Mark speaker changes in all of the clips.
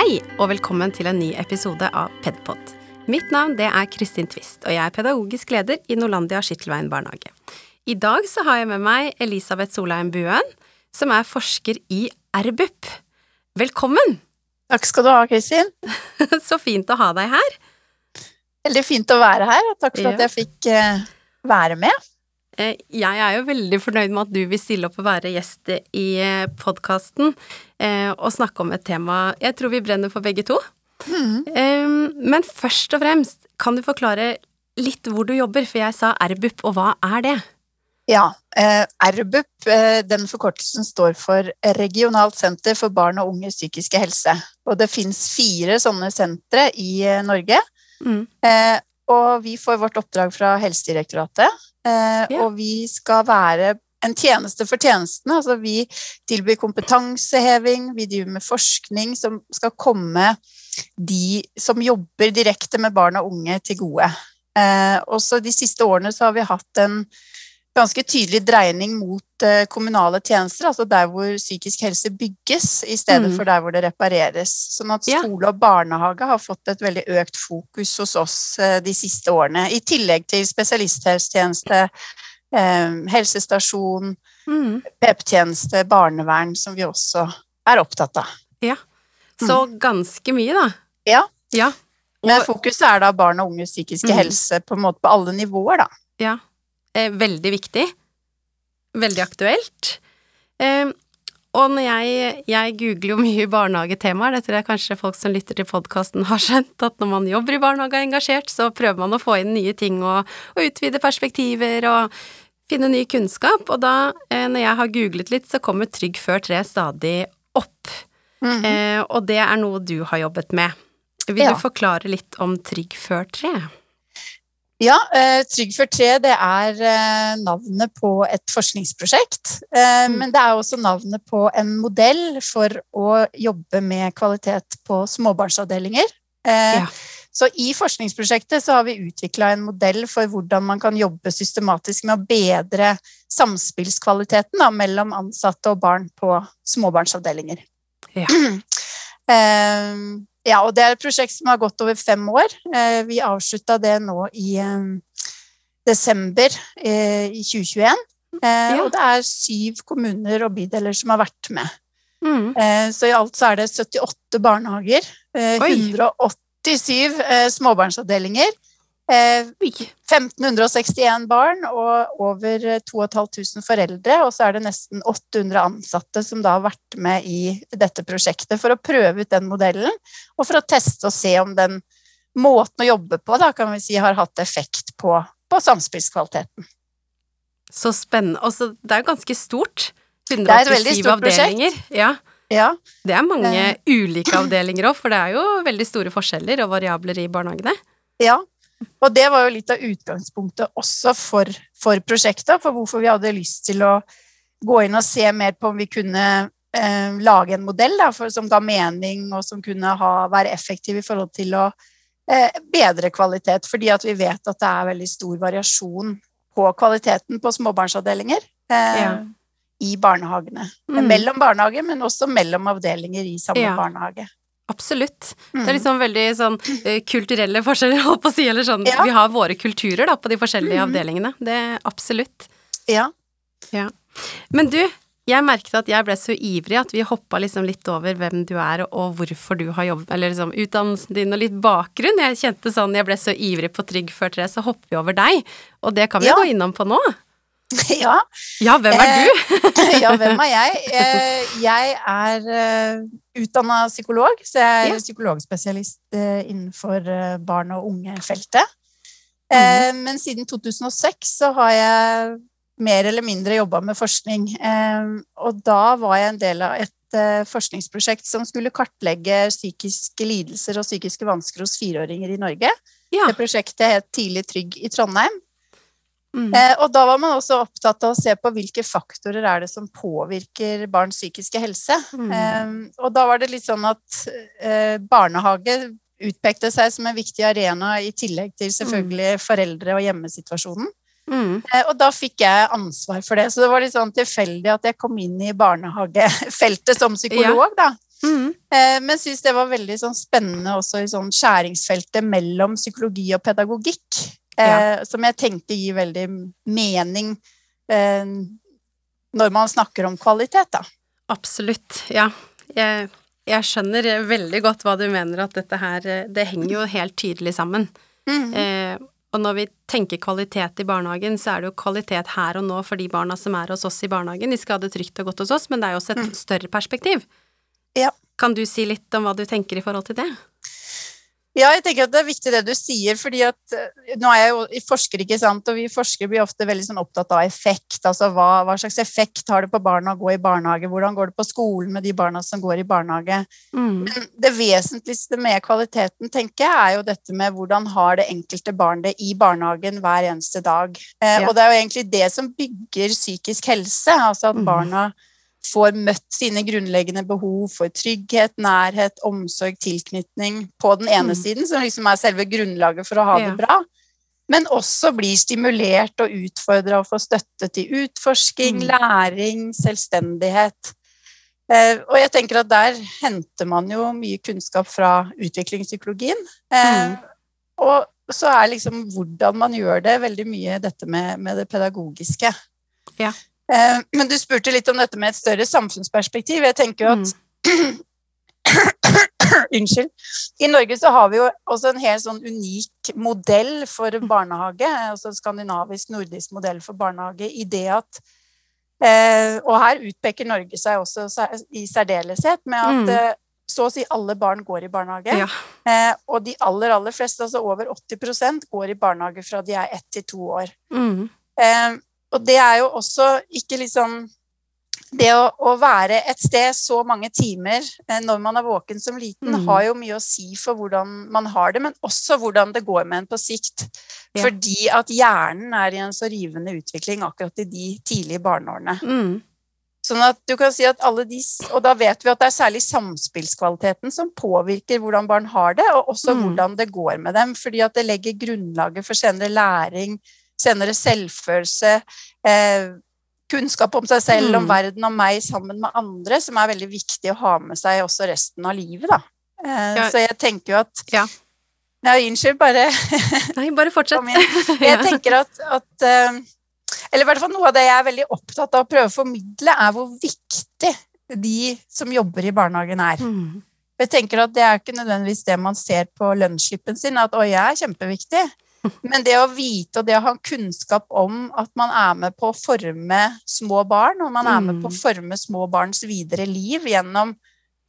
Speaker 1: Hei, og velkommen til en ny episode av Pedpod. Mitt navn det er Kristin Twist, og jeg er pedagogisk leder i Norlandia Skittelveien barnehage. I dag så har jeg med meg Elisabeth Solheim Buen, som er forsker i RBUP. Velkommen!
Speaker 2: Takk skal du ha, Kristin.
Speaker 1: så fint å ha deg her.
Speaker 2: Veldig fint å være her, og takk for
Speaker 1: Ja.
Speaker 2: at jeg fikk eh, være med.
Speaker 1: Eh, Jeg er jo veldig fornøyd med at du vil stille opp og være gjest i podkasten og snakke om et tema jeg tror vi brenner for begge to.
Speaker 2: Mm.
Speaker 1: Eh, Men først og fremst, kan du forklare litt hvor du jobber? For jeg sa RBUP, og hva er det?
Speaker 2: Ja, eh, RBUP, eh, den forkortelsen står for Regionalt senter for barn og unges psykiske helse. Og det fins fire sånne sentre i eh, Norge.
Speaker 1: Mm.
Speaker 2: Eh, og vi får vårt oppdrag fra Helsedirektoratet. Eh,
Speaker 1: Ja.
Speaker 2: Og vi skal være en tjeneste for tjenestene. Altså vi tilbyr kompetanseheving, vi driver med forskning som skal komme de som jobber direkte med barn og unge til gode. Eh, også de siste årene så har vi hatt en ganske tydelig dreining mot eh, kommunale tjenester, altså der hvor psykisk helse bygges, i stedet
Speaker 1: Mm.
Speaker 2: for der hvor det repareres. Sånn at skole og barnehage har fått et veldig økt fokus hos oss eh, de siste årene, i tillegg til spesialisthelsetjeneste, helsestasjon,
Speaker 1: Mm.
Speaker 2: PP-tjeneste, barnevern, som vi også er opptatt av. Ja.
Speaker 1: Så ganske mye, da.
Speaker 2: Ja.
Speaker 1: Ja.
Speaker 2: Men fokuset er da barn og unges psykiske
Speaker 1: Mm.
Speaker 2: helse på en måte på alle nivåer, da.
Speaker 1: Ja. Eh, veldig viktig. Veldig aktuelt. Og når jeg, jeg googler jo mye barnehagetemaer, det tror jeg kanskje folk som lytter til podkasten har skjønt, at når man jobber i barnehage og er engasjert, så prøver man å få inn nye ting og, og utvide perspektiver og finne ny kunnskap. Og da, eh, når jeg har googlet litt, så kommer Trygg før tre stadig opp.
Speaker 2: Mhm.
Speaker 1: Eh, og det er noe du har jobbet med. Vil
Speaker 2: Ja.
Speaker 1: du forklare litt om Trygg før tre?
Speaker 2: Ja, eh, Trygg for tre det er eh, navnet på et forskningsprosjekt. Eh,
Speaker 1: Mm.
Speaker 2: Men det er også navnet på en modell for å jobbe med kvalitet på småbarnsavdelinger.
Speaker 1: Ja.
Speaker 2: Så i forskningsprosjektet så har vi utvikla en modell for hvordan man kan jobbe systematisk med å bedre samspillskvaliteten da, mellom ansatte og barn på småbarnsavdelinger.
Speaker 1: Ja.
Speaker 2: ja, og det er et prosjekt som har gått over fem år. Eh, vi avslutta det nå i eh, desember eh, i 2021. Eh,
Speaker 1: Ja.
Speaker 2: Og det er syv kommuner og bydeler som har vært med.
Speaker 1: Mm.
Speaker 2: Så i alt så er det 78 barnehager, eh,
Speaker 1: Oi.
Speaker 2: 187 eh, småbarnsavdelinger. 1561 barn og over eh, 2500 foreldre, og så er det nesten 800 ansatte som da har vært med i dette prosjektet for å prøve ut den modellen, og for å teste og se om den måten å jobbe på da, kan vi si, har hatt effekt på, på samspillskvaliteten.
Speaker 1: Så spennende. Altså, det er ganske stort.
Speaker 2: er et veldig
Speaker 1: 187
Speaker 2: stort
Speaker 1: avdelinger. Ja,
Speaker 2: Ja,
Speaker 1: det er mange
Speaker 2: Eh.
Speaker 1: ulike avdelinger òg, for det er jo veldig store forskjeller og variabler i barnehagene.
Speaker 2: ja. Og det var jo litt av utgangspunktet også for, for prosjektet, for hvorfor vi hadde lyst til å gå inn og se mer på om vi kunne eh, lage en modell da, for, som ga mening, og som kunne ha, være effektiv i forhold til å eh, bedre kvalitet. Fordi at vi vet at det er veldig stor variasjon på kvaliteten på småbarnsavdelinger eh,
Speaker 1: Ja.
Speaker 2: i barnehagene.
Speaker 1: Mm.
Speaker 2: Mellom barnehager, men også mellom avdelinger i samme
Speaker 1: Ja.
Speaker 2: barnehage.
Speaker 1: Absolutt.
Speaker 2: Mm.
Speaker 1: Det er liksom veldig sånn eh, kulturelle forskjeller, holdt på å si, eller sånn
Speaker 2: Ja.
Speaker 1: Vi har våre kulturer da på de forskjellige
Speaker 2: mm.
Speaker 1: avdelingene. Det er absolutt.
Speaker 2: Ja.
Speaker 1: Men du, jeg merket at jeg ble så ivrig at vi hoppa liksom litt over hvem du er og hvorfor du har jobbet, eller liksom utdannelsen din og litt bakgrunn. Jeg kjente sånn, jeg ble så ivrig på Trygg før tre, så hopper vi over deg. Og det kan vi
Speaker 2: Ja.
Speaker 1: gå innom på nå.
Speaker 2: ja.
Speaker 1: Ja, hvem er du?
Speaker 2: ja, hvem er jeg? Eh, Jeg er uh, utdanna psykolog, så jeg er psykologspesialist eh, innenfor eh, barn og unge-feltet. Eh, Men siden 2006 så har jeg mer eller mindre jobba med forskning. Eh, Og da var jeg en del av et eh, forskningsprosjekt som skulle kartlegge psykiske lidelser og psykiske vansker hos fireåringer i Norge.
Speaker 1: Ja.
Speaker 2: Det prosjektet het Tidlig trygg i Trondheim.
Speaker 1: Mm.
Speaker 2: Eh, og da var man også opptatt av å se på hvilke faktorer er det som påvirker barns psykiske helse.
Speaker 1: Mm.
Speaker 2: Eh, og da var det litt sånn at eh, barnehage utpekte seg som en viktig arena, i tillegg til selvfølgelig foreldre- og hjemmesituasjonen.
Speaker 1: Mm.
Speaker 2: Eh, og da fikk jeg ansvar for det. Så det var litt sånn tilfeldig at jeg kom inn i barnehagefeltet som psykolog, da.
Speaker 1: Mm.
Speaker 2: Eh, men syns det var veldig sånn spennende også i sånn skjæringsfeltet mellom psykologi og pedagogikk. Eh, Som jeg tenker gir veldig mening eh, når man snakker om kvalitet, da.
Speaker 1: Absolutt, ja. Jeg, jeg skjønner veldig godt hva du mener, at dette her Det henger jo helt tydelig sammen.
Speaker 2: Mm.
Speaker 1: Eh, og når vi tenker kvalitet i barnehagen, så er det jo kvalitet her og nå for de barna som er hos oss i barnehagen. De skal ha det trygt og godt hos oss, men det er jo også et større perspektiv.
Speaker 2: Ja.
Speaker 1: Kan du si litt om hva du tenker i forhold til det?
Speaker 2: Ja, jeg tenker at det er viktig det du sier, fordi at eh, nå er jeg jo forsker, ikke sant, og vi forskere blir ofte veldig sånn opptatt av effekt. Altså hva, hva slags effekt har det på barna å gå i barnehage? Hvordan går det på skolen med de barna som går i barnehage?
Speaker 1: Mm.
Speaker 2: Men det vesentligste med kvaliteten, tenker jeg, er jo dette med hvordan har det enkelte barn det i barnehagen hver eneste dag. Eh,
Speaker 1: Ja.
Speaker 2: Og det er jo egentlig det som bygger psykisk helse, altså at
Speaker 1: barna
Speaker 2: barna får møtt sine grunnleggende behov for trygghet, nærhet, omsorg, tilknytning på den ene
Speaker 1: Mm.
Speaker 2: siden, som liksom er selve grunnlaget for å ha
Speaker 1: Ja.
Speaker 2: det bra. Men også blir stimulert og utfordra og får støtte til utforsking,
Speaker 1: Mm.
Speaker 2: læring, selvstendighet. Eh, og jeg tenker at der henter man jo mye kunnskap fra utviklingspsykologien. Eh,
Speaker 1: Mm.
Speaker 2: Og så er liksom hvordan man gjør det, veldig mye dette med, med det pedagogiske.
Speaker 1: Ja.
Speaker 2: Eh, men du spurte litt om dette med et større samfunnsperspektiv. Jeg tenker jo at
Speaker 1: Mm.
Speaker 2: Unnskyld. I Norge så har vi jo også en helt sånn unik modell for barnehage. Altså en skandinavisk, nordisk modell for barnehage i det at eh, Og her utpeker Norge seg også i særdeleshet med at
Speaker 1: Mm.
Speaker 2: eh, så å si alle barn går i barnehage.
Speaker 1: Ja.
Speaker 2: Eh, og de aller, aller fleste, altså over 80% går i barnehage fra de er ett til to år.
Speaker 1: Mm.
Speaker 2: Eh, og det er jo også ikke liksom Det å, å være et sted så mange timer eh, når man er våken som liten,
Speaker 1: Mm.
Speaker 2: har jo mye å si for hvordan man har det, men også hvordan det går med en på sikt.
Speaker 1: Ja.
Speaker 2: Fordi at hjernen er i en så rivende utvikling akkurat i de tidlige barneårene.
Speaker 1: Mm.
Speaker 2: Sånn at du kan si at alle de Og da vet vi at det er særlig samspillskvaliteten som påvirker hvordan barn har det, og også
Speaker 1: Mm.
Speaker 2: hvordan det går med dem. Fordi at det legger grunnlaget for senere læring, senere selvfølelse, eh, kunnskap om seg selv, om
Speaker 1: Mm.
Speaker 2: verden, om meg sammen med andre, som er veldig viktig å ha med seg også resten av livet, da. Eh,
Speaker 1: Ja.
Speaker 2: Så jeg tenker jo at
Speaker 1: Ja.
Speaker 2: Nei, unnskyld, bare
Speaker 1: Nei, bare fortsett.
Speaker 2: Jeg tenker at, at eh, Eller i hvert fall noe av det jeg er veldig opptatt av å prøve å formidle, er hvor viktig de som jobber i barnehagen er.
Speaker 1: Mm.
Speaker 2: Jeg tenker at Det er ikke nødvendigvis det man ser på lønnsslippen sin, at 'oi, jeg er kjempeviktig'. Men det å vite og det å ha kunnskap om at man er med på å forme små barn, og man er med på å
Speaker 1: Mm.
Speaker 2: forme små barns videre liv gjennom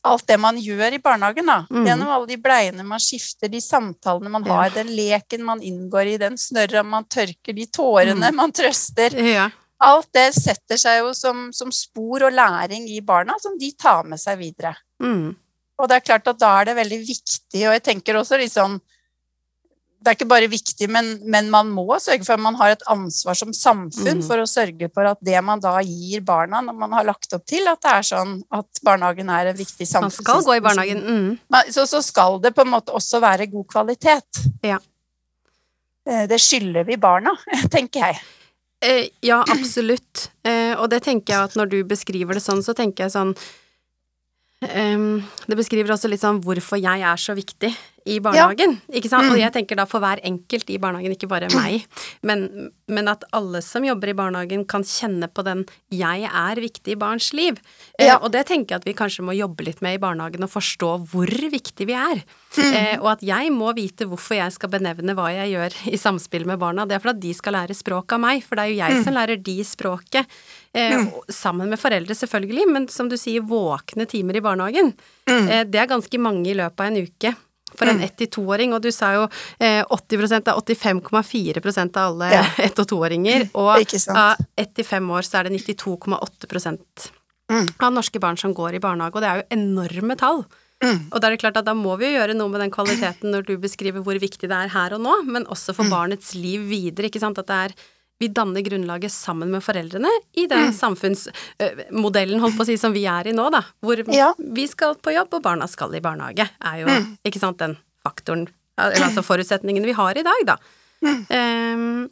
Speaker 2: alt det man gjør i barnehagen. da.
Speaker 1: Mm.
Speaker 2: Gjennom alle de bleiene man skifter, de samtalene man
Speaker 1: Ja.
Speaker 2: har, den leken man inngår i, den snørra man tørker, de tårene
Speaker 1: Mm.
Speaker 2: man trøster.
Speaker 1: Ja.
Speaker 2: Alt det setter seg jo som, som spor og læring i barna, som de tar med seg videre.
Speaker 1: Mm.
Speaker 2: Og det er klart at da er det veldig viktig, og jeg tenker også litt sånn Det er ikke bare viktig, men, men man må sørge for at man har et ansvar som samfunn
Speaker 1: mm.
Speaker 2: for å sørge for at det man da gir barna, når man har lagt opp til at det er sånn at barnehagen er en viktig samfunn
Speaker 1: Man skal gå i barnehagen. Mm.
Speaker 2: Så, så skal det på en måte også være god kvalitet.
Speaker 1: Ja.
Speaker 2: Eh, Det skylder vi barna, tenker jeg.
Speaker 1: Eh, ja, absolutt. Eh, og det tenker jeg at når du beskriver det sånn, så tenker jeg sånn ehm, Det beskriver også litt sånn hvorfor jeg er så viktig i barnehagen, ikke sant? Og
Speaker 2: Mm.
Speaker 1: jeg tenker da for hver enkelt i barnehagen, ikke bare meg, men, men at alle som jobber i barnehagen kan kjenne på den 'jeg er viktig i barns liv'. Eh, og det tenker jeg at vi kanskje må jobbe litt med i barnehagen, og forstå hvor viktig vi er.
Speaker 2: Mm.
Speaker 1: Eh, og at jeg må vite hvorfor jeg skal benevne hva jeg gjør i samspill med barna. Det er for at de skal lære språk av meg, for det er jo jeg
Speaker 2: Mm.
Speaker 1: som lærer de språket. Eh, og Sammen med foreldre, selvfølgelig, men som du sier, våkne timer i barnehagen.
Speaker 2: Mm.
Speaker 1: Eh, det er ganske mange i løpet av en uke. For en ett- til toåring, og du sa jo eh, 80 det er 85,4% av alle
Speaker 2: Ja.
Speaker 1: ett- og toåringer, og av ett til fem år så er det 92,8
Speaker 2: Mm.
Speaker 1: av norske barn som går i barnehage, og det er jo enorme tall.
Speaker 2: Mm.
Speaker 1: Og da er det klart at da må vi jo gjøre noe med den kvaliteten når du beskriver hvor viktig det er her og nå, men også
Speaker 2: Mm.
Speaker 1: barnets liv videre, ikke sant, at det er vi danner grunnlaget sammen med foreldrene i den
Speaker 2: Mm.
Speaker 1: samfunnsmodellen, holdt på å si, som vi er i nå, da. Hvor
Speaker 2: Ja.
Speaker 1: vi skal på jobb, og barna skal i barnehage, er jo,
Speaker 2: Mm.
Speaker 1: ikke sant, den faktoren, eller altså forutsetningen vi har i dag, da.
Speaker 2: Mm.
Speaker 1: Um,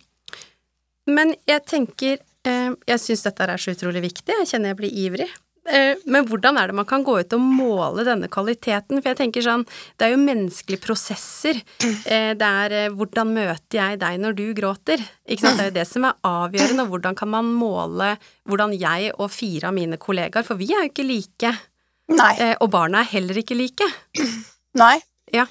Speaker 1: men jeg tenker, um, jeg syns dette er så utrolig viktig, jeg kjenner jeg blir ivrig. Eh, men hvordan er det man kan gå ut og måle denne kvaliteten? For jeg tenker sånn, det er jo menneskelige prosesser. Eh, det er eh, hvordan møter jeg deg når du gråter? Ikke sant? Det er jo det som er avgjørende. Hvordan kan man måle hvordan jeg og fire av mine kollegaer, for vi er jo ikke like.
Speaker 2: Nei.
Speaker 1: Og barna er heller ikke like.
Speaker 2: Nei.
Speaker 1: Ja.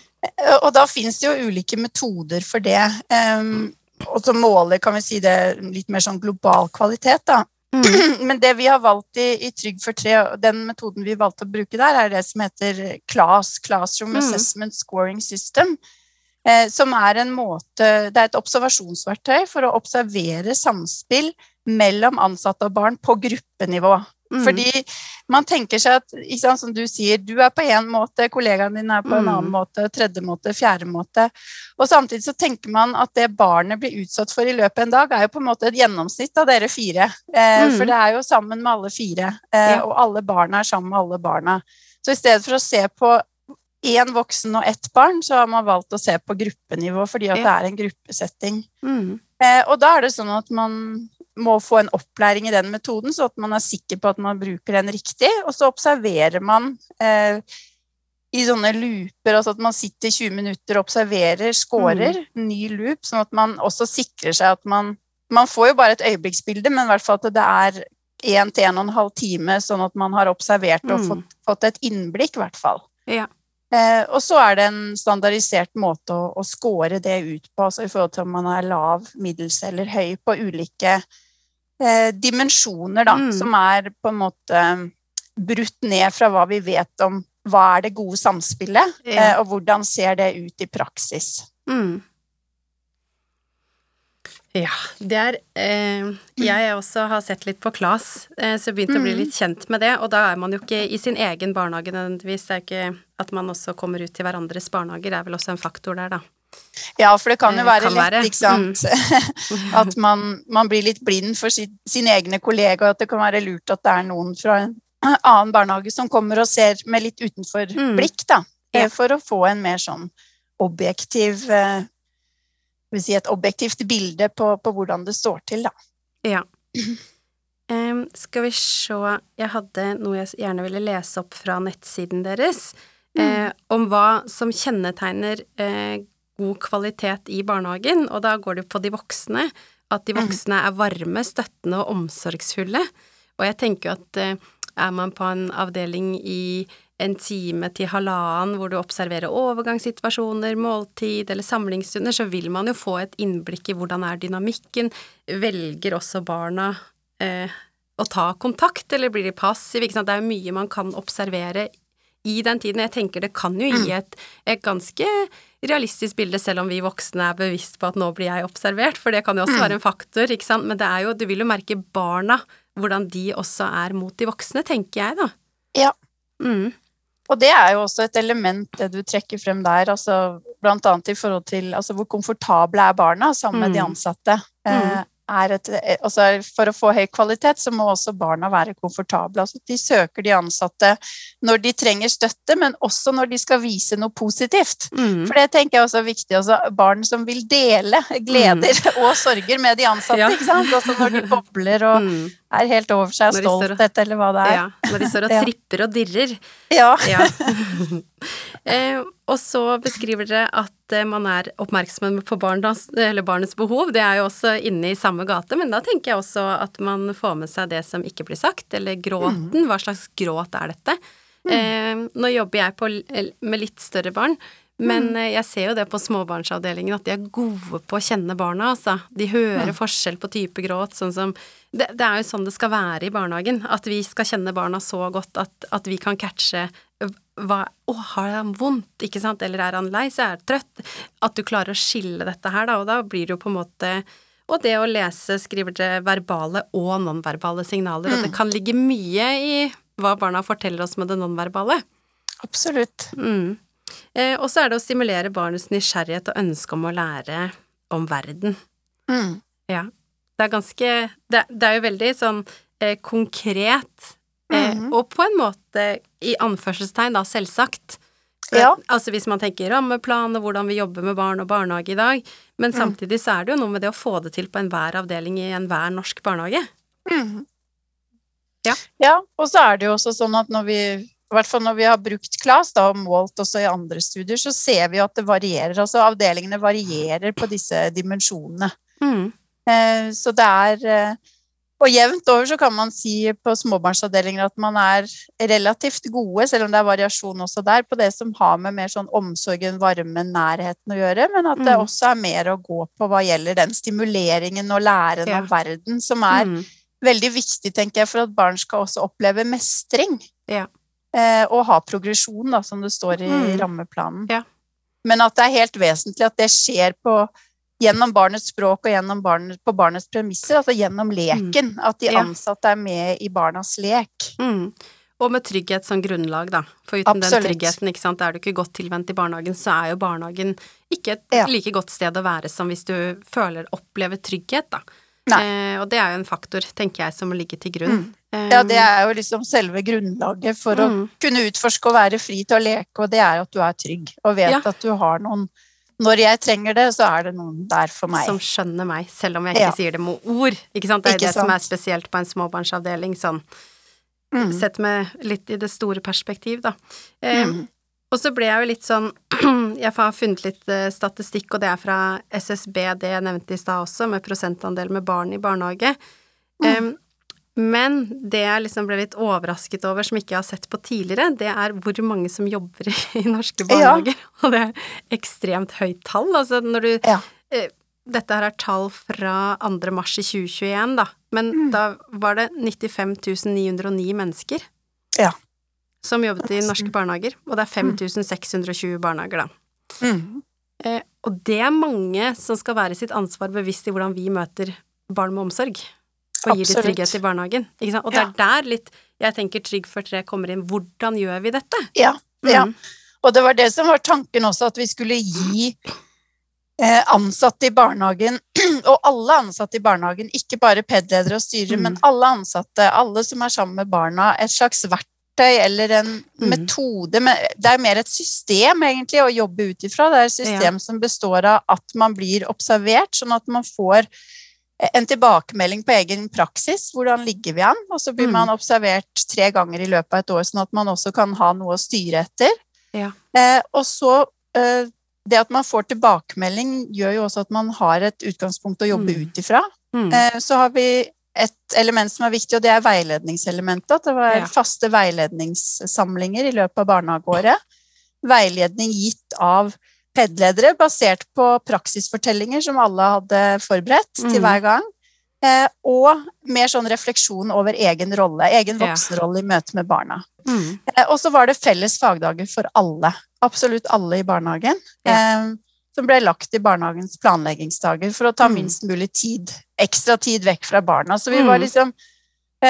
Speaker 2: Og da finnes det jo ulike metoder for det. Um, og så måler, kan vi si det, litt mer sånn global kvalitet, da. Mm. Men det vi har valgt i, i Trygg for tre, den metoden vi valgte å bruke der, er det som heter CLAS, Classroom mm. Assessment Scoring System. Eh, som er en måte Det er et observasjonsverktøy for å observere samspill mellom ansatte og barn på gruppenivå. Mm. Fordi man tenker seg at, sant, som du sier, du er på én måte, kollegaen din er på en annen mm. måte, tredje måte, fjerde måte. Og samtidig så tenker man at det barnet blir utsatt for i løpet av en dag, er jo på en måte et gjennomsnitt av dere fire. Eh, mm. For det er jo sammen med alle fire, eh, ja. og alle barna er sammen med alle barna. Så i stedet for å se på én voksen og ett barn, så har man valgt å se på gruppenivå fordi at ja. det er en gruppesetting. Mm. Eh, og da er det sånn at man må få en opplæring i den metoden, så at man er sikker på at man bruker den riktig. Og så observerer man eh, i sånne looper, altså at man sitter 20 minutter og observerer, scorer, mm. ny loop, sånn at man også sikrer seg at man Man får jo bare et øyeblikksbilde, men i hvert fall at det er én til en og en halv time, sånn at man har observert og mm. fått, fått, et innblikk, i hvert fall.
Speaker 1: Ja.
Speaker 2: Eh, og så er det en standardisert måte å, å score det ut på, altså i forhold til om man er lav, middels eller høy på ulike eh, dimensjoner, da, mm. som er på en måte brutt ned fra hva vi vet om hva er det gode samspillet, ja. eh, og hvordan ser det ut i praksis. Mm.
Speaker 1: Ja, det er eh, Jeg også har sett litt på KLAS, eh, så jeg begynte mm. å bli mm. litt kjent med det. Og da er man jo ikke i sin egen barnehage nødvendigvis. Det er ikke at man også kommer ut til hverandres barnehager, det er vel også en faktor der, da.
Speaker 2: Ja, for det kan jo være kan lett, være. ikke sant. Mm. at man, man, blir litt blind for sin, sin egne kollega, og at det kan være lurt at det er noen fra en annen barnehage som kommer og ser med litt utenfor mm. blikk, da. Ja. Eh, for å få en mer sånn objektiv eh, si et objektivt bilde på, på, hvordan det står til, da.
Speaker 1: Ja. Um, skal vi se Jeg hadde noe jeg gjerne ville lese opp fra nettsiden deres. Mm. Eh, om hva som kjennetegner eh, god kvalitet i barnehagen, og da går det på de voksne. At de mm. voksne er varme, støttende og omsorgsfulle. Og jeg tenker at eh, er man på en avdeling i en time til halvannen hvor du observerer overgangssituasjoner, måltid eller samlingsstunder, så vil man jo få et innblikk i hvordan er dynamikken. Velger også barna eh, å ta kontakt, eller blir de passive? Ikke sant? Det er mye man kan observere i den tiden. Jeg tenker det kan jo gi mm. et, et, ganske realistisk bilde, selv om vi voksne er bevisst på at nå blir jeg observert, for det kan jo også mm. være en faktor, ikke sant. Men det er jo, du vil jo merke barna, hvordan de også er mot de voksne, tenker jeg, da.
Speaker 2: Ja. Mm. Og det er jo også et element, det du trekker frem der, altså blant annet i forhold til altså, hvor komfortable er barna sammen med mm. de ansatte. Mm. Eh, et, altså for å få høy kvalitet, så må også barna være komfortable. Altså de søker de ansatte når de trenger støtte, men også når de skal vise noe positivt. Mm. For det tenker jeg også er viktig. Altså barn som vil dele gleder mm. og sorger med de ansatte. Ja. ikke sant? Også når de bobler og mm. er helt over seg av stolthet, eller hva det er.
Speaker 1: Ja, når de står og tripper og dirrer.
Speaker 2: Ja. ja.
Speaker 1: eh, og så beskriver dere at eh, man er oppmerksom på barnas, barnets behov. Det er jo også inne i samme gate, men da tenker jeg også at man får med seg det som ikke blir sagt, eller gråten. Mm. Hva slags gråt er dette? Eh, nå jobber jeg på, med litt større barn, men. Eh, jeg ser jo det på småbarnsavdelingen at de er gode på å kjenne barna, altså. De hører forskjell på type gråt, sånn som det, det, er jo sånn det skal være i barnehagen. At vi skal kjenne barna så godt at, at vi kan catche hva Å, har han vondt, ikke sant, eller er han lei seg, er trøtt? At du klarer å skille dette her, da, og da blir det jo på en måte og det å lese, skriver det verbale og nonverbale signaler, mm. og det kan ligge mye i hva barna forteller oss med det nonverbale.
Speaker 2: Absolutt.
Speaker 1: Mm. Eh, og så er det å stimulere barnets nysgjerrighet og ønske om å lære om verden. Mm. Ja. Det er ganske Det, det er jo veldig sånn eh, konkret Mm. og på en måte, i anførselstegn, da, selvsagt. Ja. Altså hvis man tenker rammeplan og hvordan vi jobber med barn og barnehage i dag. Men mm. samtidig så er det jo noe med det å få det til på enhver avdeling i enhver norsk barnehage. Mm.
Speaker 2: Ja. Ja, og så er det jo også sånn at når vi i hvert fall når vi har brukt KLAS da, og målt også i andre studier, så ser vi at det varierer. Altså avdelingene varierer på disse dimensjonene.
Speaker 1: Mm.
Speaker 2: Eh, så det er eh, Og jevnt over så kan man si på småbarnsavdelinger at man er relativt gode, selv om det er variasjon også der, på det som har med mer sånn omsorgen, varmen, nærheten å gjøre, men at det
Speaker 1: Mm.
Speaker 2: også er mer å gå på hva gjelder den stimuleringen og læren
Speaker 1: Ja.
Speaker 2: av verden, som er
Speaker 1: Mm.
Speaker 2: veldig viktig, tenker jeg, for at barn skal også oppleve mestring.
Speaker 1: Ja.
Speaker 2: Eh, og ha progresjon, da, som det står i
Speaker 1: Mm.
Speaker 2: rammeplanen.
Speaker 1: Ja.
Speaker 2: Men at det er helt vesentlig at det skjer på, gjennom barnets språk og gjennom barnet, på barnets premisser, altså gjennom leken. At de
Speaker 1: Mm.
Speaker 2: Ansatte er med i barnas lek.
Speaker 1: Mm. Og med trygghet som grunnlag, da. For uten
Speaker 2: Absolutt.
Speaker 1: den tryggheten, ikke sant, er du ikke godt tilvendt i barnehagen, så er jo barnehagen ikke et
Speaker 2: Ja.
Speaker 1: like godt sted å være som hvis du føler, opplever trygghet, da. Eh, og det er jo en faktor, tenker jeg, som må ligge til grunn. Mm.
Speaker 2: Ja, det er jo liksom selve grunnlaget for å
Speaker 1: Mm.
Speaker 2: kunne utforske og være fri til å leke, og det er at du er trygg og vet
Speaker 1: Ja.
Speaker 2: at du har noen Når jeg trenger det, så er det noen der for meg.
Speaker 1: Som skjønner meg, selv om jeg ikke
Speaker 2: Ja.
Speaker 1: sier det med ord. Ikke sant? Det er
Speaker 2: Ikke
Speaker 1: det som er spesielt på en småbarnsavdeling, sånn
Speaker 2: Mm.
Speaker 1: sett med litt i det store perspektiv, da. Eh,
Speaker 2: Mm.
Speaker 1: Og så ble jeg jo litt sånn Jeg har funnet litt eh, statistikk, og det er fra SSB, det jeg nevnte i stad også, med prosentandel med barn i barnehage.
Speaker 2: Mm.
Speaker 1: Em, men det jeg liksom ble litt overrasket over, som ikke jeg har sett på tidligere, det er hvor mange som jobber i, norske norske
Speaker 2: Ja.
Speaker 1: barnehager. Og det er ekstremt høyt tall. Altså når du
Speaker 2: Ja.
Speaker 1: eh, Dette her er tall fra 2. mars i 2021, da. Men
Speaker 2: Mm.
Speaker 1: da var det 95 909 mennesker
Speaker 2: Ja.
Speaker 1: som jobbet i norske barnehager, og det er 5620 barnehager, da.
Speaker 2: Mm.
Speaker 1: Eh, og det er mange som skal være sitt ansvar bevisst i hvordan vi møter barn med omsorg. Og gir
Speaker 2: Absolutt.
Speaker 1: trygghet i barnehagen. Og det er der litt jeg tenker Trygg for tre kommer inn. Hvordan gjør vi dette?
Speaker 2: Ja. ja.
Speaker 1: Mm.
Speaker 2: Og det var det som var tanken også, at vi skulle gi eh, ansatte i barnehagen, og alle ansatte i barnehagen, ikke bare PED-ledere og styrere,
Speaker 1: Mm.
Speaker 2: men alle ansatte, alle som er sammen med barna, et slags verktøy eller en
Speaker 1: Mm.
Speaker 2: metode. Men det er mer et system egentlig å jobbe ut ifra. Det er et system som består av at man blir observert, sånn at man får en tilbakemelding på egen praksis. Hvordan ligger vi an? Og så blir
Speaker 1: Mm.
Speaker 2: man observert tre ganger i løpet av et år, sånn at man også kan ha noe å styre etter.
Speaker 1: Ja.
Speaker 2: Eh, og så eh, Det at man får tilbakemelding, gjør jo også at man har et utgangspunkt å jobbe
Speaker 1: Mm.
Speaker 2: ut ifra.
Speaker 1: Mm.
Speaker 2: Eh, så har vi et element som er viktig, og det er veiledningselementet. At det var
Speaker 1: Ja.
Speaker 2: faste veiledningssamlinger i løpet av barnehageåret. Veiledning gitt av PED-ledere basert på praksisfortellinger som alle hadde forberedt til
Speaker 1: Mm.
Speaker 2: hver gang. Eh, og mer sånn refleksjon over egen rolle, egen voksenrolle i møte med barna.
Speaker 1: Mm.
Speaker 2: Eh, Og så var det felles fagdager for alle. Absolutt alle i barnehagen. Eh, som ble lagt i barnehagens planleggingsdager for å ta
Speaker 1: Mm.
Speaker 2: minst mulig tid, ekstra tid vekk fra barna. Så vi
Speaker 1: Mm.
Speaker 2: var liksom eh,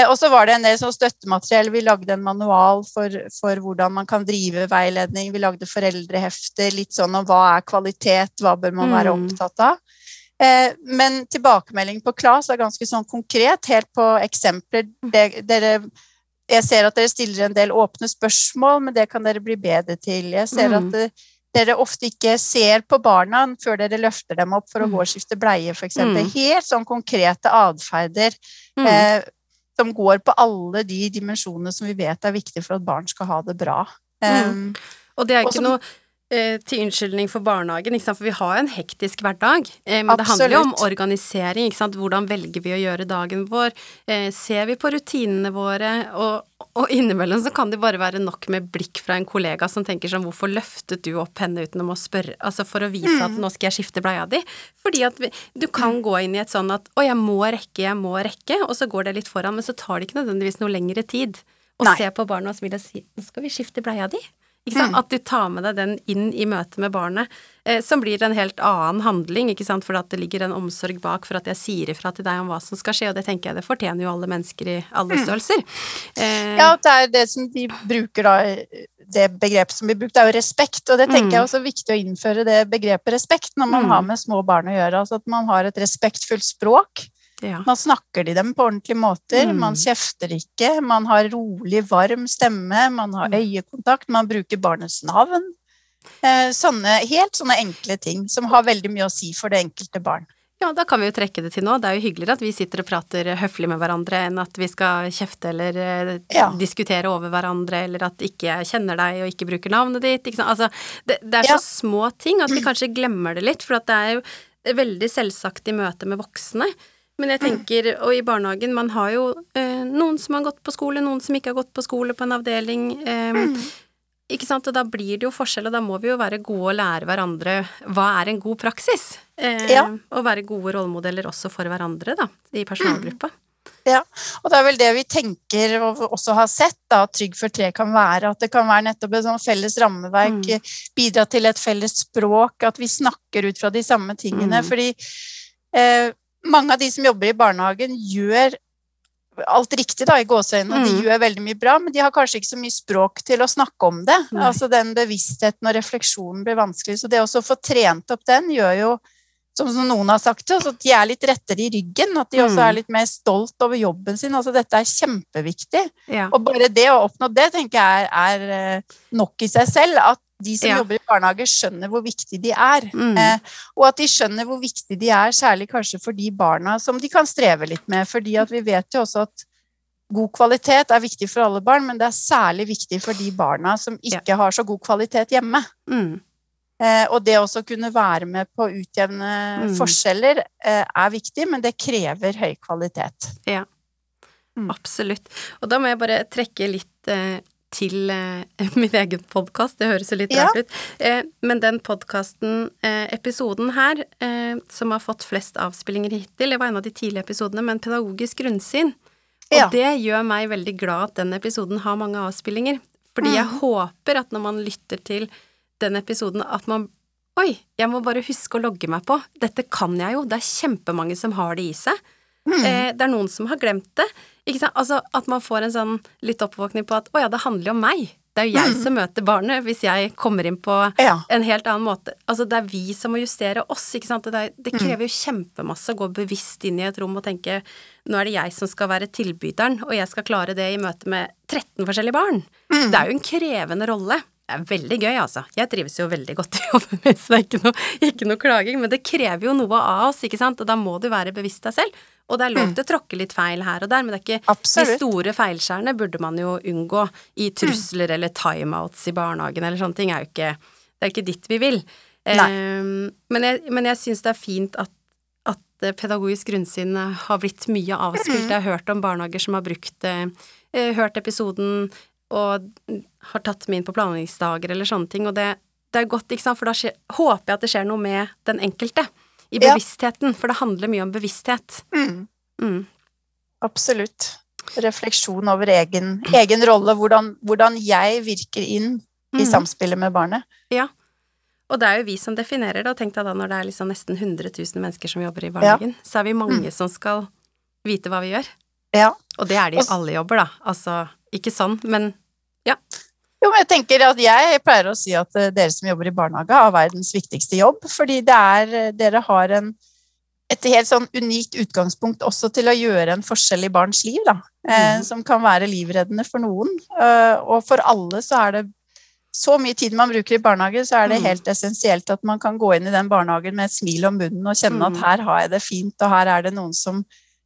Speaker 2: Og så var det en del sånn støttemateriell. Vi lagde en manual for, for hvordan man kan drive veiledning. Vi lagde foreldrehefter, litt sånn om hva er kvalitet, hva bør man være
Speaker 1: Mm.
Speaker 2: opptatt av. Eh, Men tilbakemelding på KLAS er ganske sånn konkret, helt på eksempler. Dere jeg ser at dere stiller en del åpne spørsmål, men det kan dere bli bedre til. Jeg ser
Speaker 1: Mm.
Speaker 2: at eh, dere ofte ikke ser på barna før dere løfter dem opp for å
Speaker 1: Mm.
Speaker 2: gå og skifte bleie, f.eks.
Speaker 1: Mm.
Speaker 2: Helt sånn konkrete atferder
Speaker 1: Mm.
Speaker 2: eh, som går på alle de dimensjonene som vi vet er viktige for at barn skal ha det bra. Um,
Speaker 1: Og det er ikke noe til unnskyldning for barnehagen, for vi har jo en hektisk hverdag. men men det handler jo om organisering. Hvordan velger vi å gjøre dagen vår? Eh, ser vi på rutinene våre? Og, og innimellom så kan det bare være nok med blikk fra en kollega som tenker sånn Hvorfor løftet du opp henne uten å spørre Altså for å vise at
Speaker 2: Mm.
Speaker 1: nå skal jeg skifte bleia di. Fordi at vi, du kan gå inn i et sånn at å, jeg må rekke, jeg må rekke, og så går det litt foran, men så tar det ikke nødvendigvis noe lengre tid. Å se på barna og smile vil si nå skal vi skifte bleia di.
Speaker 2: Mm.
Speaker 1: At du tar med deg den inn i møtet med barnet, eh, som blir en helt annen handling, ikke sant, for at det ligger en omsorg bak for at jeg sier ifra til deg om hva som skal skje, og det tenker jeg det fortjener jo alle mennesker i alle størrelser. Eh,
Speaker 2: Ja, det er det som de bruker da Det begrepet som blir brukt, er jo respekt. Og det tenker
Speaker 1: Mm.
Speaker 2: jeg også er viktig å innføre det begrepet respekt når man
Speaker 1: Mm.
Speaker 2: har med små barn å gjøre. Altså at man har et respektfullt språk.
Speaker 1: Ja.
Speaker 2: Man snakker til dem på ordentlige måter.
Speaker 1: Mm.
Speaker 2: Man kjefter ikke. Man har rolig, varm stemme. Man har
Speaker 1: Mm.
Speaker 2: øyekontakt. Man bruker barnets navn. Eh, sånne, helt sånne enkle ting som har veldig mye å si for det enkelte barn.
Speaker 1: Ja, da kan vi jo trekke det til nå. Det er jo hyggeligere at vi sitter og prater høflig med hverandre enn at vi skal kjefte eller eh,
Speaker 2: Ja.
Speaker 1: diskutere over hverandre, eller at ikke jeg kjenner deg og ikke bruker navnet ditt. Ikke sant? Altså, det, det er
Speaker 2: Ja.
Speaker 1: så små ting at vi kanskje glemmer det litt, for det er jo veldig selvsagt i møte med voksne. Men jeg tenker, og i barnehagen, man har jo eh, noen som har gått på skole, noen som ikke har gått på skole på en avdeling. Eh, Ikke sant, og da blir det jo forskjell, og da må vi jo være gode og lære hverandre hva er en god praksis. Eh,
Speaker 2: Ja.
Speaker 1: Og være gode rollemodeller også for hverandre, da, i personalgruppa.
Speaker 2: Ja, og det er vel det vi tenker og også har sett, da, at Trygg for tre kan være. At det kan være nettopp et sånn felles rammeverk,
Speaker 1: Mm.
Speaker 2: bidra til et felles språk, at vi snakker ut fra de samme tingene.
Speaker 1: Mm.
Speaker 2: Fordi eh, mange av de som jobber i barnehagen, gjør alt riktig, da, i gåseøynene. De
Speaker 1: Mm.
Speaker 2: gjør veldig mye bra, men de har kanskje ikke så mye språk til å snakke om det.
Speaker 1: Nei.
Speaker 2: Altså den bevisstheten og refleksjonen blir vanskelig. Så det å få trent opp den gjør jo som noen har sagt det, at de er litt rettere i ryggen. At de også
Speaker 1: Mm.
Speaker 2: er litt mer stolt over jobben sin. Altså dette er kjempeviktig.
Speaker 1: Ja.
Speaker 2: Og bare det å oppnå det, tenker jeg er, er eh, nok i seg selv. At de som
Speaker 1: Ja.
Speaker 2: jobber i barnehage, skjønner hvor viktig de er.
Speaker 1: Mm.
Speaker 2: Eh, og at de skjønner hvor viktig de er, særlig kanskje for de barna som de kan streve litt med. Fordi at vi vet jo også at god kvalitet er viktig for alle barn, men det er særlig viktig for de barna som ikke har så god kvalitet hjemme.
Speaker 1: Mm.
Speaker 2: Eh, og det også kunne være med på å utjevne
Speaker 1: Mm.
Speaker 2: forskjeller eh, er viktig, men det krever høy kvalitet. Mm.
Speaker 1: Absolutt. Og da må jeg bare trekke litt eh, til eh, min egen podkast. Det høres jo litt
Speaker 2: Ja.
Speaker 1: rart ut. Eh, men den podkasten, eh, episoden her, eh, som har fått flest avspillinger hittil, det var en av de tidlige episodene, men pedagogisk grunnsyn. Og det gjør meg veldig glad at den episoden har mange avspillinger. Fordi jeg
Speaker 2: Mm.
Speaker 1: håper at når man lytter til den episoden, at man Oi, jeg må bare huske å logge meg på. Dette kan jeg jo. Det er kjempemange som har det i seg.
Speaker 2: Mm.
Speaker 1: Eh, det er noen som har glemt det. Altså at man får en sånn litt oppvåkning på at å ja, det handler jo om meg. Det er jo jeg
Speaker 2: Mm.
Speaker 1: som møter barnet hvis jeg kommer inn på
Speaker 2: Ja.
Speaker 1: en helt annen måte. Altså det er vi som må justere oss, ikke sant. Det, det
Speaker 2: Mm.
Speaker 1: krever jo kjempemasse å gå bevisst inn i et rom og tenke nå er det jeg som skal være tilbyderen, og jeg skal klare det i møte med 13 forskjellige barn.
Speaker 2: Mm.
Speaker 1: Det er jo en krevende rolle. Det er veldig gøy, altså. Jeg trives jo veldig godt i jobben min, så det er ikke noe, ikke noe klaging. Men det krever jo noe av oss, ikke sant. Og da må du være bevisst deg selv. Og det er lov til å tråkke litt feil her og der, men det er ikke de
Speaker 2: Mm.
Speaker 1: Store feilskjærene burde man jo unngå i trusler eller timeouts i barnehagen eller sånne ting. er jo ikke Det er ikke dit vi vil. Ehm, men jeg, men jeg syns det er fint at, at eh, pedagogisk grunnsyn har blitt mye avspilt.
Speaker 2: Mm.
Speaker 1: Jeg har hørt om barnehager som har brukt eh, eh, hørt episoden og har tatt med inn på planleggingsdager eller sånne ting, og det, det er godt, ikke sant, for da skjer, håper jeg at det skjer noe med den enkelte. I
Speaker 2: Ja.
Speaker 1: bevisstheten, for det handler mye om bevissthet.
Speaker 2: Mm.
Speaker 1: Mm.
Speaker 2: Absolutt. Refleksjon over egen, egen rolle, hvordan, hvordan jeg virker inn i
Speaker 1: mm.
Speaker 2: samspillet med barnet.
Speaker 1: Ja, Og det er jo vi som definerer det, og tenk deg da når det er liksom nesten 100 000 mennesker som jobber i barnehagen, så er vi mange som skal vite hva vi gjør.
Speaker 2: Ja.
Speaker 1: Og det er det i alle jobber, da. Altså, ikke sånn, men
Speaker 2: Jo, men jeg tenker at jeg pleier å si at eh, dere som jobber i barnehage, har verdens viktigste jobb. Fordi det er eh, Dere har en, et helt sånn unikt utgangspunkt også til å gjøre en forskjell i barns liv, da. Eh,
Speaker 1: Mhm.
Speaker 2: som kan være livreddende for noen. Og for alle så er det så mye tid man bruker i barnehage, så er det
Speaker 1: Mhm.
Speaker 2: helt essensielt at man kan gå inn i den barnehagen med et smil om munnen og kjenne at her har jeg det fint, og her er det noen som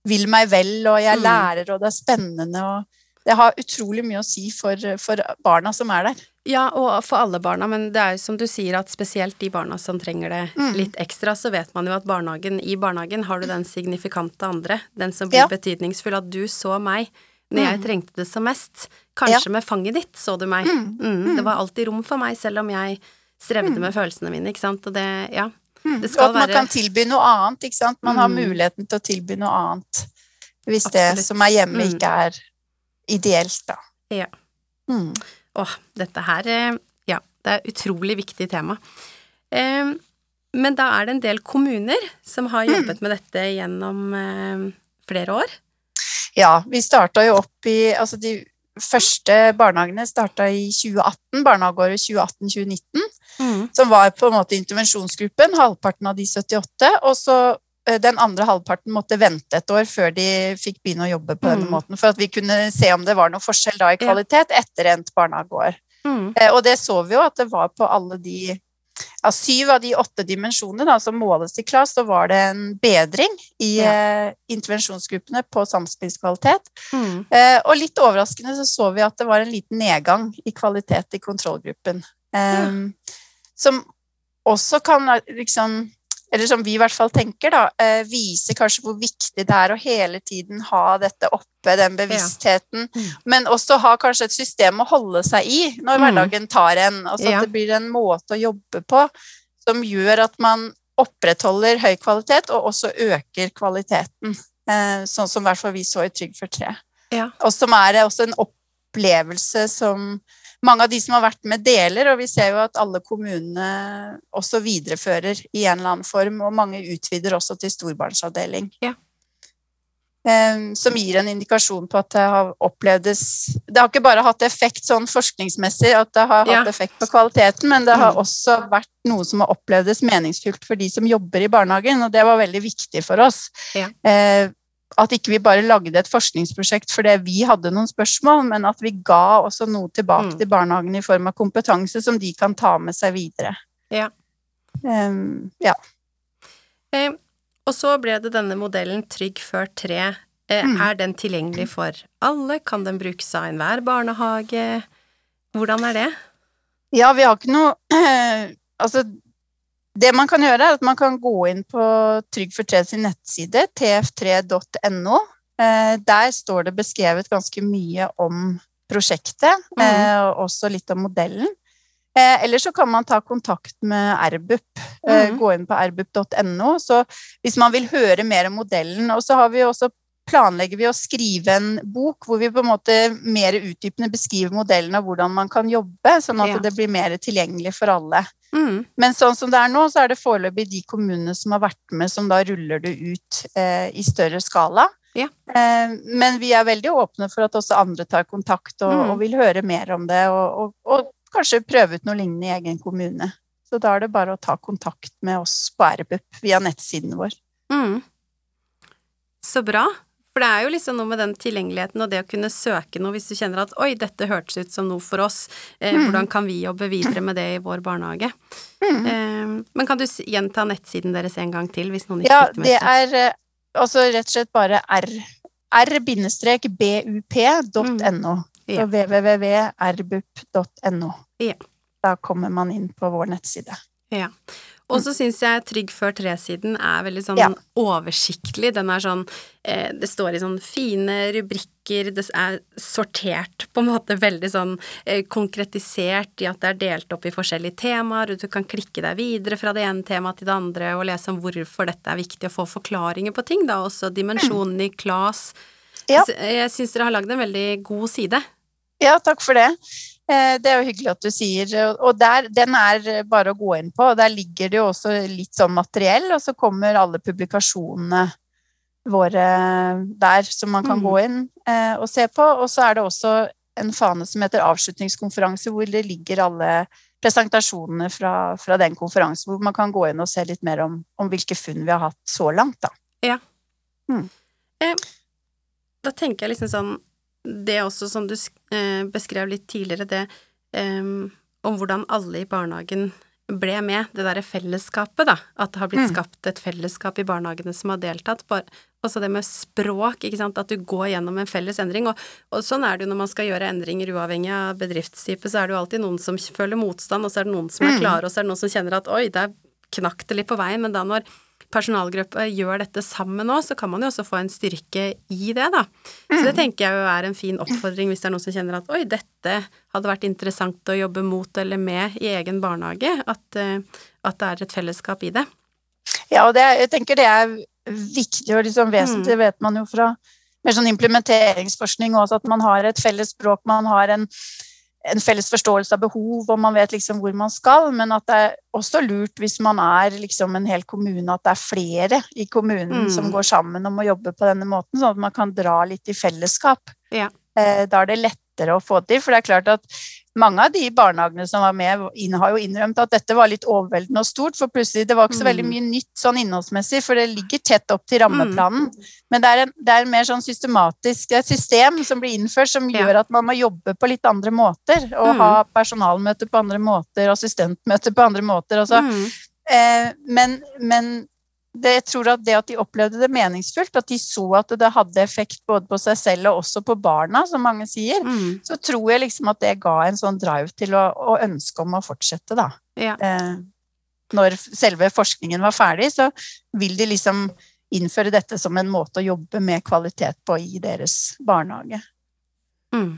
Speaker 2: vil meg vel, og jeg
Speaker 1: Mhm.
Speaker 2: lærer, og det er spennende, og det har utrolig mye å si for, for barna som er der.
Speaker 1: Ja, og for alle barna, men det er jo som du sier at spesielt de barna som trenger det
Speaker 2: Mm.
Speaker 1: litt ekstra, så vet man jo at barnehagen, i barnehagen har du den signifikante andre, den som blir
Speaker 2: Ja.
Speaker 1: betydningsfull, at du så meg når jeg
Speaker 2: Mm.
Speaker 1: trengte det som mest. Kanskje med fanget ditt så du meg.
Speaker 2: Mm.
Speaker 1: Mm. Det var alltid rom for meg, selv om jeg strevde med følelsene mine, ikke sant, og det, ja.
Speaker 2: Mm.
Speaker 1: Det
Speaker 2: Og at man
Speaker 1: være
Speaker 2: kan tilby noe annet, ikke sant. Man har
Speaker 1: Mm.
Speaker 2: muligheten til å tilby noe annet. Hvis
Speaker 1: Absolutt.
Speaker 2: det som er hjemme,
Speaker 1: Mm.
Speaker 2: ikke er ideelt, da.
Speaker 1: Ja.
Speaker 2: Mm.
Speaker 1: Åh, dette her eh, Ja, det er et utrolig viktig tema. Eh, men da er det en del kommuner som har
Speaker 2: Mm.
Speaker 1: jobbet med dette gjennom eh, flere år.
Speaker 2: Ja, vi starta jo opp i Altså, de første barnehagene starta i 2018, barnehageåret 2018-2019. som var på en måte intervensjonsgruppen, halvparten av de 78, og så den andre halvparten måtte vente et år før de fikk begynne å jobbe på denne
Speaker 1: Mm.
Speaker 2: måten, for at vi kunne se om det var noe forskjell da i kvalitet etter endt barnehageår.
Speaker 1: Mm.
Speaker 2: Eh, Og det så vi jo at det var på alle de av syv av de åtte dimensjonene da, som måles i KLAS, så var det en bedring i
Speaker 1: Ja.
Speaker 2: eh, intervensjonsgruppene på samspillskvalitet.
Speaker 1: Mm.
Speaker 2: Eh, og litt overraskende så så vi at det var en liten nedgang i kvalitet i kontrollgruppen. Eh, Som også kan eh, liksom eller som vi i hvert fall tenker, da, eh, viser kanskje hvor viktig det er å hele tiden ha dette oppe, den bevisstheten,
Speaker 1: Mm.
Speaker 2: men også ha kanskje et system å holde seg i når
Speaker 1: Mm.
Speaker 2: hverdagen tar en. Altså
Speaker 1: Ja.
Speaker 2: at det blir en måte å jobbe på som gjør at man opprettholder høy kvalitet, og også øker kvaliteten. Eh, sånn som i hvert fall vi så i Trygg for tre.
Speaker 1: Ja.
Speaker 2: Og som er eh, også en opplevelse som mange av de som har vært med, deler. Og vi ser jo at alle kommunene også viderefører i en eller annen form, og mange utvider også til storbarnsavdeling.
Speaker 1: Ja.
Speaker 2: Eh, som gir en indikasjon på at det har opplevdes Det har ikke bare hatt effekt sånn forskningsmessig, at det har hatt
Speaker 1: Ja.
Speaker 2: effekt på kvaliteten, men det har også vært noe som har opplevdes meningsfylt for de som jobber i barnehagen, og det var veldig viktig for oss.
Speaker 1: Ja.
Speaker 2: At ikke vi bare lagde et forskningsprosjekt fordi vi hadde noen spørsmål, men at vi ga også noe tilbake
Speaker 1: Mm.
Speaker 2: til barnehagen i form av kompetanse som de kan ta med seg videre.
Speaker 1: Ja.
Speaker 2: Um, ja.
Speaker 1: Eh, og så ble det denne modellen Trygg før tre. Eh,
Speaker 2: Mm.
Speaker 1: Er den tilgjengelig for alle? Kan den brukes av enhver barnehage? Hvordan er det?
Speaker 2: ja, vi har ikke noe Altså, det man kan gjøre, er at man kan gå inn på Trygg for tre sin nettside, tf3.no. Eh, der står det beskrevet ganske mye om prosjektet,
Speaker 1: Mhm.
Speaker 2: eh, og også litt om modellen. Eh, eller så kan man ta kontakt med RBUP.
Speaker 1: Mhm.
Speaker 2: Gå inn på rbup.no. Så hvis man vil høre mer om modellen Og så har vi også planlegger vi å skrive en bok hvor vi på en måte mer utdypende beskriver modellen av hvordan man kan jobbe, sånn at
Speaker 1: Ja.
Speaker 2: det blir mer tilgjengelig for alle.
Speaker 1: Mm.
Speaker 2: Men sånn som det er nå, så er det foreløpig de kommunene som har vært med, som da ruller det ut eh, i større skala.
Speaker 1: Ja.
Speaker 2: Eh, men vi er veldig åpne for at også andre tar kontakt og,
Speaker 1: Mm.
Speaker 2: og vil høre mer om det, og, og, og kanskje prøve ut noe lignende i egen kommune. Så da er det bare å ta kontakt med oss på RBUP via nettsiden vår.
Speaker 1: Mm. Så bra. For det er jo liksom noe med den tilgjengeligheten og det å kunne søke noe hvis du kjenner at oi, dette hørtes ut som noe for oss, eh,
Speaker 2: Mm.
Speaker 1: hvordan kan vi jobbe videre med det i vår barnehage?
Speaker 2: Mm.
Speaker 1: Eh, men kan du gjenta nettsiden deres en gang til, hvis noen ikke
Speaker 2: Ja,
Speaker 1: fikk det
Speaker 2: det
Speaker 1: med seg?
Speaker 2: er eh, altså rett og slett bare r r-bup.no.
Speaker 1: Mm. Ja.
Speaker 2: Www.rbup.no.
Speaker 1: Ja.
Speaker 2: Da kommer man inn på vår nettside.
Speaker 1: Ja. Og så syns jeg Trygg før tre-siden er veldig sånn
Speaker 2: Ja.
Speaker 1: oversiktlig. Den er sånn eh, Det står i sånn fine rubrikker, det er sortert på en måte veldig sånn eh, konkretisert i at det er delt opp i forskjellige temaer, og du kan klikke deg videre fra det ene temaet til det andre og lese om hvorfor dette er viktig, og få forklaringer på ting, da, også dimensjonen i KLAS.
Speaker 2: Ja.
Speaker 1: Jeg syns dere har lagd en veldig god side.
Speaker 2: Ja, takk for det. Eh, Det er jo hyggelig at du sier. Og der, den er bare å gå inn på. og Der ligger det jo også litt sånn materiell, og så kommer alle publikasjonene våre der som man kan
Speaker 1: Mm.
Speaker 2: gå inn eh, og se på. Og så er det også en fane som heter avslutningskonferanse, hvor det ligger alle presentasjonene fra, fra den konferansen, hvor man kan gå inn og se litt mer om, om hvilke funn vi har hatt så langt, da.
Speaker 1: Da tenker jeg liksom sånn Det også som du eh, beskrev litt tidligere, det om hvordan alle i barnehagen ble med, det derre fellesskapet, da. At det har blitt
Speaker 2: Mm.
Speaker 1: skapt et fellesskap i barnehagene som har deltatt. Også det med språk, ikke sant. At du går gjennom en felles endring. Og, og sånn er det jo når man skal gjøre endringer uavhengig av bedriftstype, så er det jo alltid noen som føler motstand, og så er det noen som er
Speaker 2: Mm.
Speaker 1: klare, og så er det noen som kjenner at oi, der knakk det litt på veien. Men da når personalgruppe gjør dette sammen nå, så kan man jo også få en styrke i det, da. Så det tenker jeg jo er en fin oppfordring hvis det er noen som kjenner at oi, dette hadde vært interessant å jobbe mot eller med i egen barnehage, at, eh, at det er et fellesskap i det.
Speaker 2: Ja, og det, jeg tenker det er viktig og liksom vesentlig, vet man jo fra mer sånn implementeringsforskning også, at man har et felles språk, man har en, en felles forståelse av behov, og man vet liksom hvor man skal, men at det er også lurt hvis man er liksom en hel kommune, at det er flere i kommunen
Speaker 1: Mm.
Speaker 2: som går sammen om å jobbe på denne måten, sånn at man kan dra litt i fellesskap.
Speaker 1: Ja.
Speaker 2: Eh, Da er det lettere å få til. For det er klart at mange av de barnehagene som var med, har jo innrømt at dette var litt overveldende og stort, for plutselig det var ikke så veldig mm. mye nytt sånn innholdsmessig, for det ligger tett opp til rammeplanen. Mm. Men det er, en, det er mer sånn systematisk et system som blir innført, som gjør at man må jobbe på litt andre måter. Og mm. ha personalmøter på andre måter, assistentmøter på andre måter. Altså. Mm. Eh, men, men det, jeg tror at det at de opplevde det meningsfullt, at de så at det hadde effekt både på seg selv og også på barna, som mange sier, mm. så tror jeg liksom at det ga en sånn drive til å, å ønske om å fortsette, da. Ja. Eh, når selve forskningen var ferdig, så vil de liksom innføre dette som en måte å jobbe med kvalitet på i deres barnehage. Mm.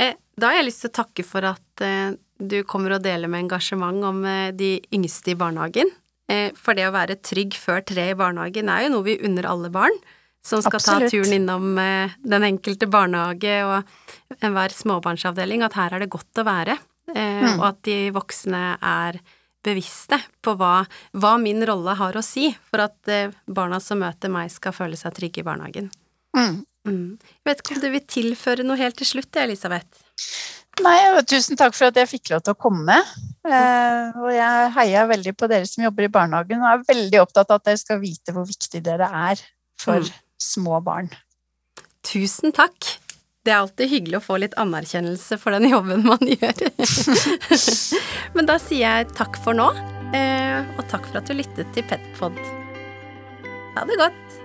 Speaker 1: Eh, da har jeg lyst til å takke for at eh, du kommer og deler med engasjement om eh, de yngste i barnehagen. Eh, for det å være trygg før tre i barnehagen er jo noe vi unner alle barn som skal Absolutt. ta turen innom eh, den enkelte barnehage og enhver småbarnsavdeling, at her er det godt å være, eh, mm. og at de voksne er bevisste på hva, hva, min rolle har å si for at barna som møter meg, skal føle seg trygge i barnehagen. Mm. Mm. Jeg vet ikke om du vil tilføre noe helt til slutt, Elisabeth?
Speaker 2: Nei, tusen takk for at jeg fikk lov til å komme. Eh, og jeg heier veldig på dere som jobber i barnehagen, og er veldig opptatt av at dere skal vite hvor viktig dere er for mm. små barn.
Speaker 1: Tusen takk. Det er alltid hyggelig å få litt anerkjennelse for den jobben man gjør. Men da sier jeg takk for nå, eh, og takk for at du lyttet til Petpod. Ha det godt.